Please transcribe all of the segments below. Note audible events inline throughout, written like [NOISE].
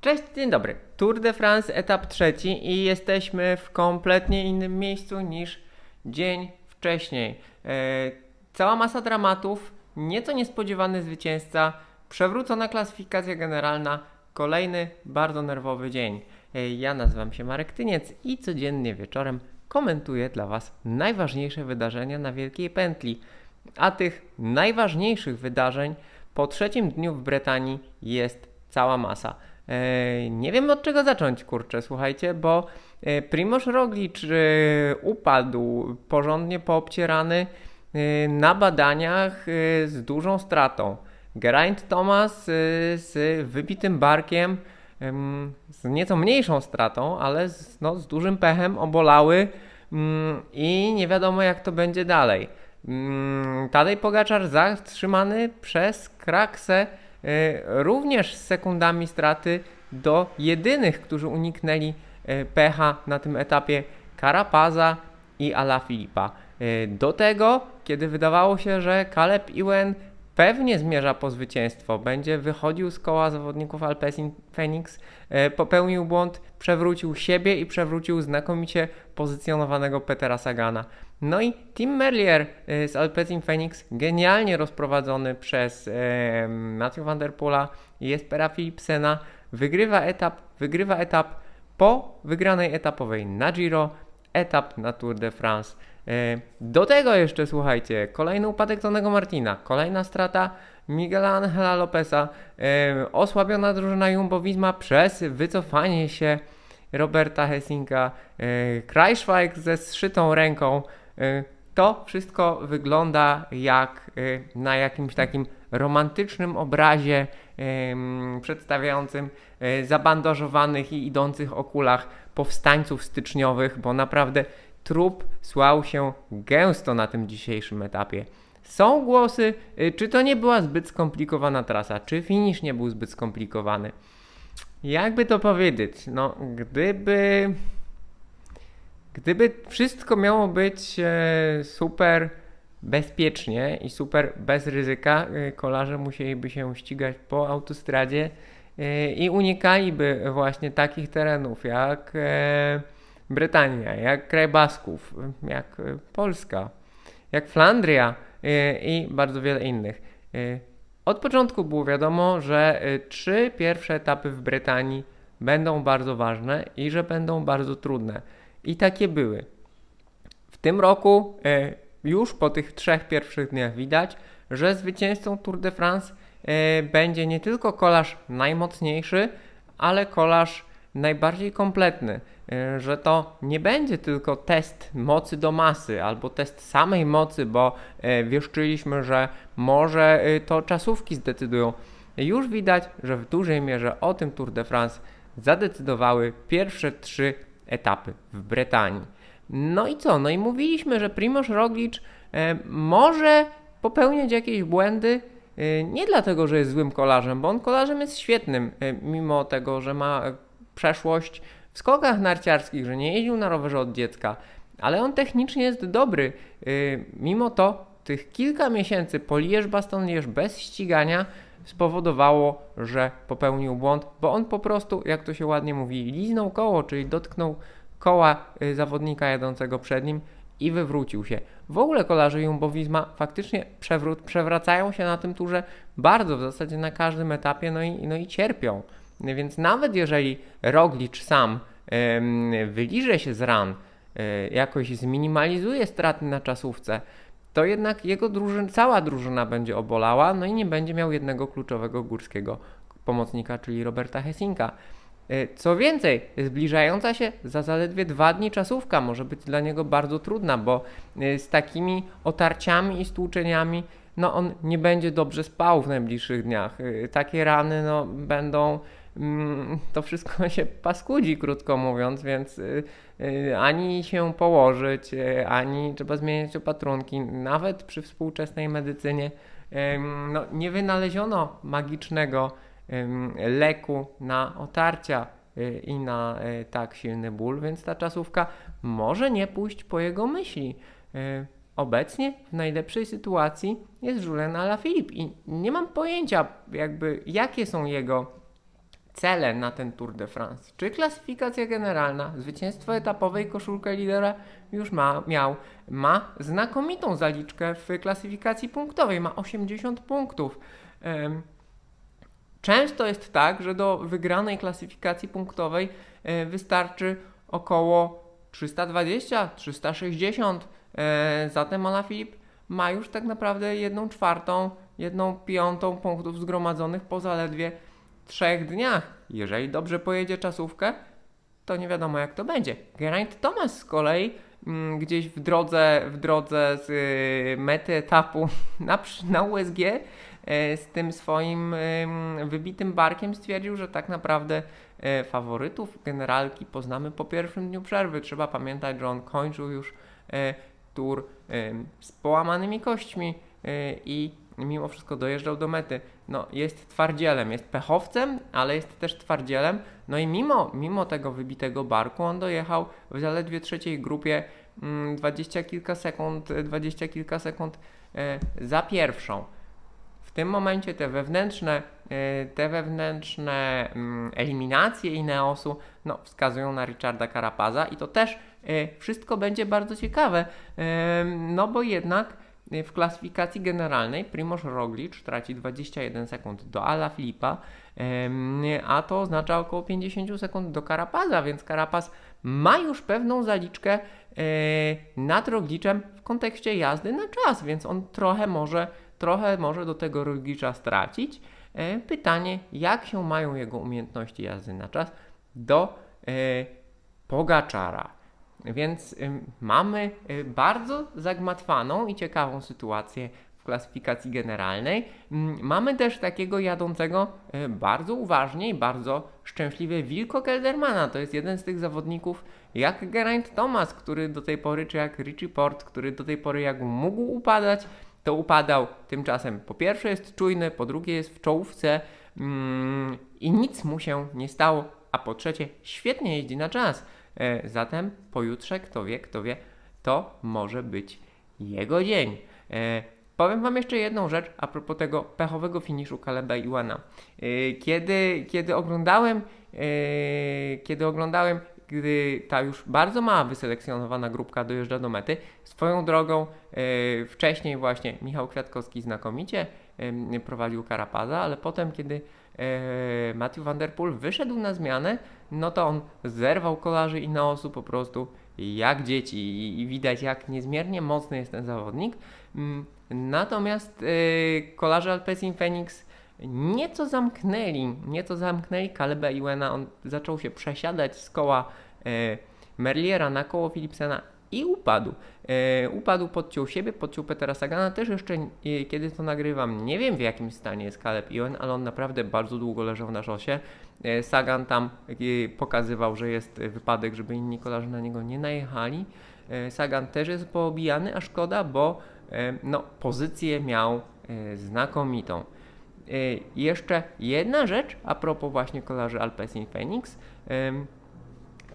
Cześć, dzień dobry. Tour de France, etap trzeci i jesteśmy w kompletnie innym miejscu niż dzień wcześniej. E, cała masa dramatów, nieco niespodziewany zwycięzca, przewrócona klasyfikacja generalna, kolejny bardzo nerwowy dzień. E, ja nazywam się Marek Tyniec i codziennie wieczorem komentuję dla Was najważniejsze wydarzenia na Wielkiej Pętli. A tych najważniejszych wydarzeń po trzecim dniu w Brytanii jest cała masa. E, nie wiem od czego zacząć, kurczę, słuchajcie, bo e, Primoz Roglic e, upadł porządnie poobcierany na badaniach z dużą stratą. Geraint Thomas z wybitym barkiem, z nieco mniejszą stratą, ale z, no, z dużym pechem obolały mm, i nie wiadomo jak to będzie dalej. Mm, Tadej Pogaczar zatrzymany przez Kraksę również z sekundami straty do jedynych, którzy uniknęli e, pecha na tym etapie Karapaza i Ala Filipa. E, do tego, kiedy wydawało się, że Caleb Ewan pewnie zmierza po zwycięstwo, będzie wychodził z koła zawodników Alpecin Phoenix, popełnił błąd, przewrócił siebie i przewrócił znakomicie pozycjonowanego Petera Sagana. No i Tim Merlier y, z Alpecin Phoenix, genialnie rozprowadzony przez e, Matthew Van Der Poola i Jespera Philipsena, wygrywa etap, wygrywa etap po wygranej etapowej na Giro, etap na Tour de France. E, do tego jeszcze, słuchajcie, kolejny upadek Tonego Martina, kolejna strata Miguela Angela Lopeza, e, osłabiona drużyna Jumbo-Visma przez wycofanie się Roberta Hessinka, e, Kreisweig ze zszytą ręką, Y, to wszystko wygląda jak y, na jakimś takim romantycznym obrazie przedstawiającym y, zabandażowanych i idących o kulach powstańców styczniowych, bo naprawdę trup słał się gęsto na tym dzisiejszym etapie. Są głosy, czy to nie była zbyt skomplikowana trasa, czy finish nie był zbyt skomplikowany. Jakby to powiedzieć, no gdyby Gdyby wszystko miało być e, super bezpiecznie i super bez ryzyka, e, kolarze musieliby się ścigać po autostradzie e, i unikaliby właśnie takich terenów jak Brytania, jak kraj Basków, jak Polska, jak Flandria i bardzo wiele innych. Od początku było wiadomo, że trzy pierwsze etapy w Brytanii będą bardzo ważne i że będą bardzo trudne. I takie były. W tym roku e, już po tych trzech pierwszych dniach widać, że zwycięzcą Tour de France e, będzie nie tylko kolarz najmocniejszy, ale kolarz najbardziej kompletny. E, że to nie będzie tylko test mocy do masy albo test samej mocy, bo wieszczyliśmy, że może to czasówki zdecydują. Już widać, że w dużej mierze o tym Tour de France zadecydowały pierwsze trzy etapy w Brytanii. No i co? No i mówiliśmy, że Primoz Roglic e, może popełniać jakieś błędy, e, nie dlatego, że jest złym kolarzem, bo on kolarzem jest świetnym, e, mimo tego, że ma przeszłość w skokach narciarskich, że nie jeździł na rowerze od dziecka, ale on technicznie jest dobry. Mimo to tych kilka miesięcy po Liège-Bastogne bez ścigania spowodowało, że popełnił błąd, bo on po prostu, jak to się ładnie mówi, liznął koło, czyli dotknął koła y, zawodnika jadącego przed nim i wywrócił się. W ogóle kolarze Jumbo-Visma faktycznie przewracają się na tym turze bardzo, w zasadzie na każdym etapie, no i, no i cierpią. Więc nawet jeżeli Roglic sam wyliże się z ran, y, jakoś zminimalizuje straty na czasówce, to jednak jego drużyn, cała drużyna będzie obolała, no i nie będzie miał jednego kluczowego górskiego pomocnika, czyli Roberta Hessinka. E, co więcej, zbliżająca się za zaledwie dwa dni czasówka może być dla niego bardzo trudna, bo e, z takimi otarciami i stłuczeniami no on nie będzie dobrze spał w najbliższych dniach. E, takie rany no, będą to wszystko [LAUGHS] się paskudzi, krótko mówiąc, więc y, y, ani się położyć, y, ani trzeba zmieniać opatrunki. Nawet przy współczesnej medycynie no, nie wynaleziono magicznego leku na otarcia i na tak silny ból, więc ta czasówka może nie pójść po jego myśli. Obecnie w najlepszej sytuacji jest Julian Alaphilippe i nie mam pojęcia jakby jakie są jego cele na ten Tour de France. Czy klasyfikacja generalna, zwycięstwo etapowe i koszulkę lidera już ma, miał. Ma znakomitą zaliczkę w klasyfikacji punktowej, ma 80 punktów. Często jest tak, że do wygranej klasyfikacji punktowej e, wystarczy około 320, 360. E, zatem Alaphilippe ma już tak naprawdę jedną czwartą, jedną piątą punktów zgromadzonych po zaledwie trzech dniach. Jeżeli dobrze pojedzie czasówkę, to nie wiadomo jak to będzie. Geraint Thomas z kolei mm, gdzieś w drodze, w drodze z y, mety etapu [LAUGHS] na, na USG y, z tym swoim y, wybitym barkiem stwierdził, że tak naprawdę y, faworytów generalki poznamy po pierwszym dniu przerwy. Trzeba pamiętać, że on kończył już y, tur z połamanymi kośćmi i mimo wszystko dojeżdżał do mety. No, jest twardzielem, jest pechowcem, ale jest też twardzielem. No i mimo, mimo tego wybitego barku, on dojechał w zaledwie trzeciej grupie mm, dwadzieścia kilka sekund, dwadzieścia kilka sekund e, za pierwszą. W tym momencie te wewnętrzne, e, te wewnętrzne mm, eliminacje Ineosu no, wskazują na Richarda Carapaza i to też e, wszystko będzie bardzo ciekawe, no bo jednak w klasyfikacji generalnej Primoz Roglic traci 21 sekund do Ala Filipa, a to oznacza około 50 sekund do Karapaza, więc Karapaz ma już pewną zaliczkę e, nad Roglicem w kontekście jazdy na czas, więc on trochę może, trochę może do tego Roglicza stracić. E, pytanie, jak się mają jego umiejętności jazdy na czas do e, Pogaczara. Więc mamy y, bardzo zagmatwaną i ciekawą sytuację w klasyfikacji generalnej. Mamy też takiego jadącego y, bardzo uważnie i bardzo szczęśliwie Wilko Keldermana. To jest jeden z tych zawodników jak Geraint Thomas, który do tej pory, czy jak Richie Port, który do tej pory jak mógł upadać, to upadał. Tymczasem po pierwsze jest czujny, po drugie jest w czołówce mm, i nic mu się nie stało, a po trzecie świetnie jeździ na czas. E, zatem pojutrze, kto wie, kto wie, to może być jego dzień. E, powiem Wam jeszcze jedną rzecz a propos tego pechowego finiszu Kaleba Iwana. E, kiedy, kiedy oglądałem, kiedy oglądałem, gdy ta już bardzo mała wyselekcjonowana grupka dojeżdża do mety, swoją drogą wcześniej właśnie Michał Kwiatkowski znakomicie prowadził Karapaza, ale potem, kiedy Matthew Van Der Poel wyszedł na zmianę, no to on zerwał kolarzy i na osu po prostu jak dzieci i, i widać jak niezmiernie mocny jest ten zawodnik. Mm, natomiast e, kolarze Alpecin Phoenix nieco zamknęli, nieco zamknęli Kaleba Iwena, on zaczął się przesiadać z koła e, Merliera na koło Philipsena i upadł. E, upadł, podciął siebie, podciął Petera Sagana. Też jeszcze, e, kiedy to nagrywam, nie wiem w jakim stanie jest Caleb Ewan, ale on naprawdę bardzo długo leżał na szosie. E, Sagan tam e, pokazywał, że jest wypadek, żeby inni kolarze na niego nie najechali. E, Sagan też jest poobijany, a szkoda, bo e, no, pozycję miał znakomitą. Jeszcze jedna rzecz a propos właśnie kolarzy Alpecin Phoenix.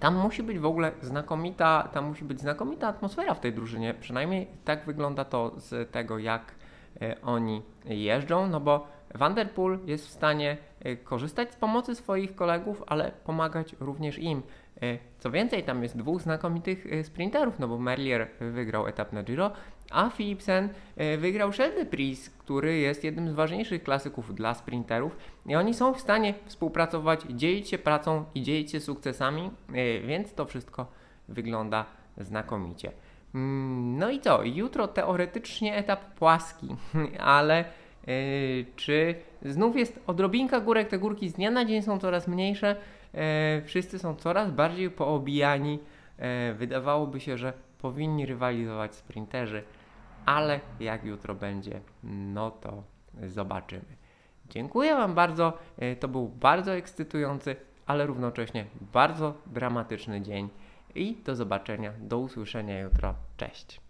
Tam musi być w ogóle znakomita, tam musi być znakomita atmosfera w tej drużynie. Przynajmniej tak wygląda to z tego, jak e, oni jeżdżą, no bo Vanderpool jest w stanie e, korzystać z pomocy swoich kolegów, ale pomagać również im. E, co więcej, tam jest dwóch znakomitych sprinterów, no bo Merlier wygrał etap na Giro, a Philipsen e, wygrał Shell Pris, który jest jednym z ważniejszych klasyków dla sprinterów i oni są w stanie współpracować, dzielić się pracą i dzielić się sukcesami, e, więc to wszystko wygląda znakomicie. Mm, no i co? Jutro teoretycznie etap płaski, [LAUGHS] ale yy, czy znów jest odrobinka górek? Te górki z dnia na dzień są coraz mniejsze, wszyscy są coraz bardziej poobijani. Wydawałoby się, że powinni rywalizować sprinterzy, ale jak jutro będzie, no to zobaczymy. Dziękuję Wam bardzo. E, to był bardzo ekscytujący, ale równocześnie bardzo dramatyczny dzień. I do zobaczenia, do usłyszenia jutro. Cześć.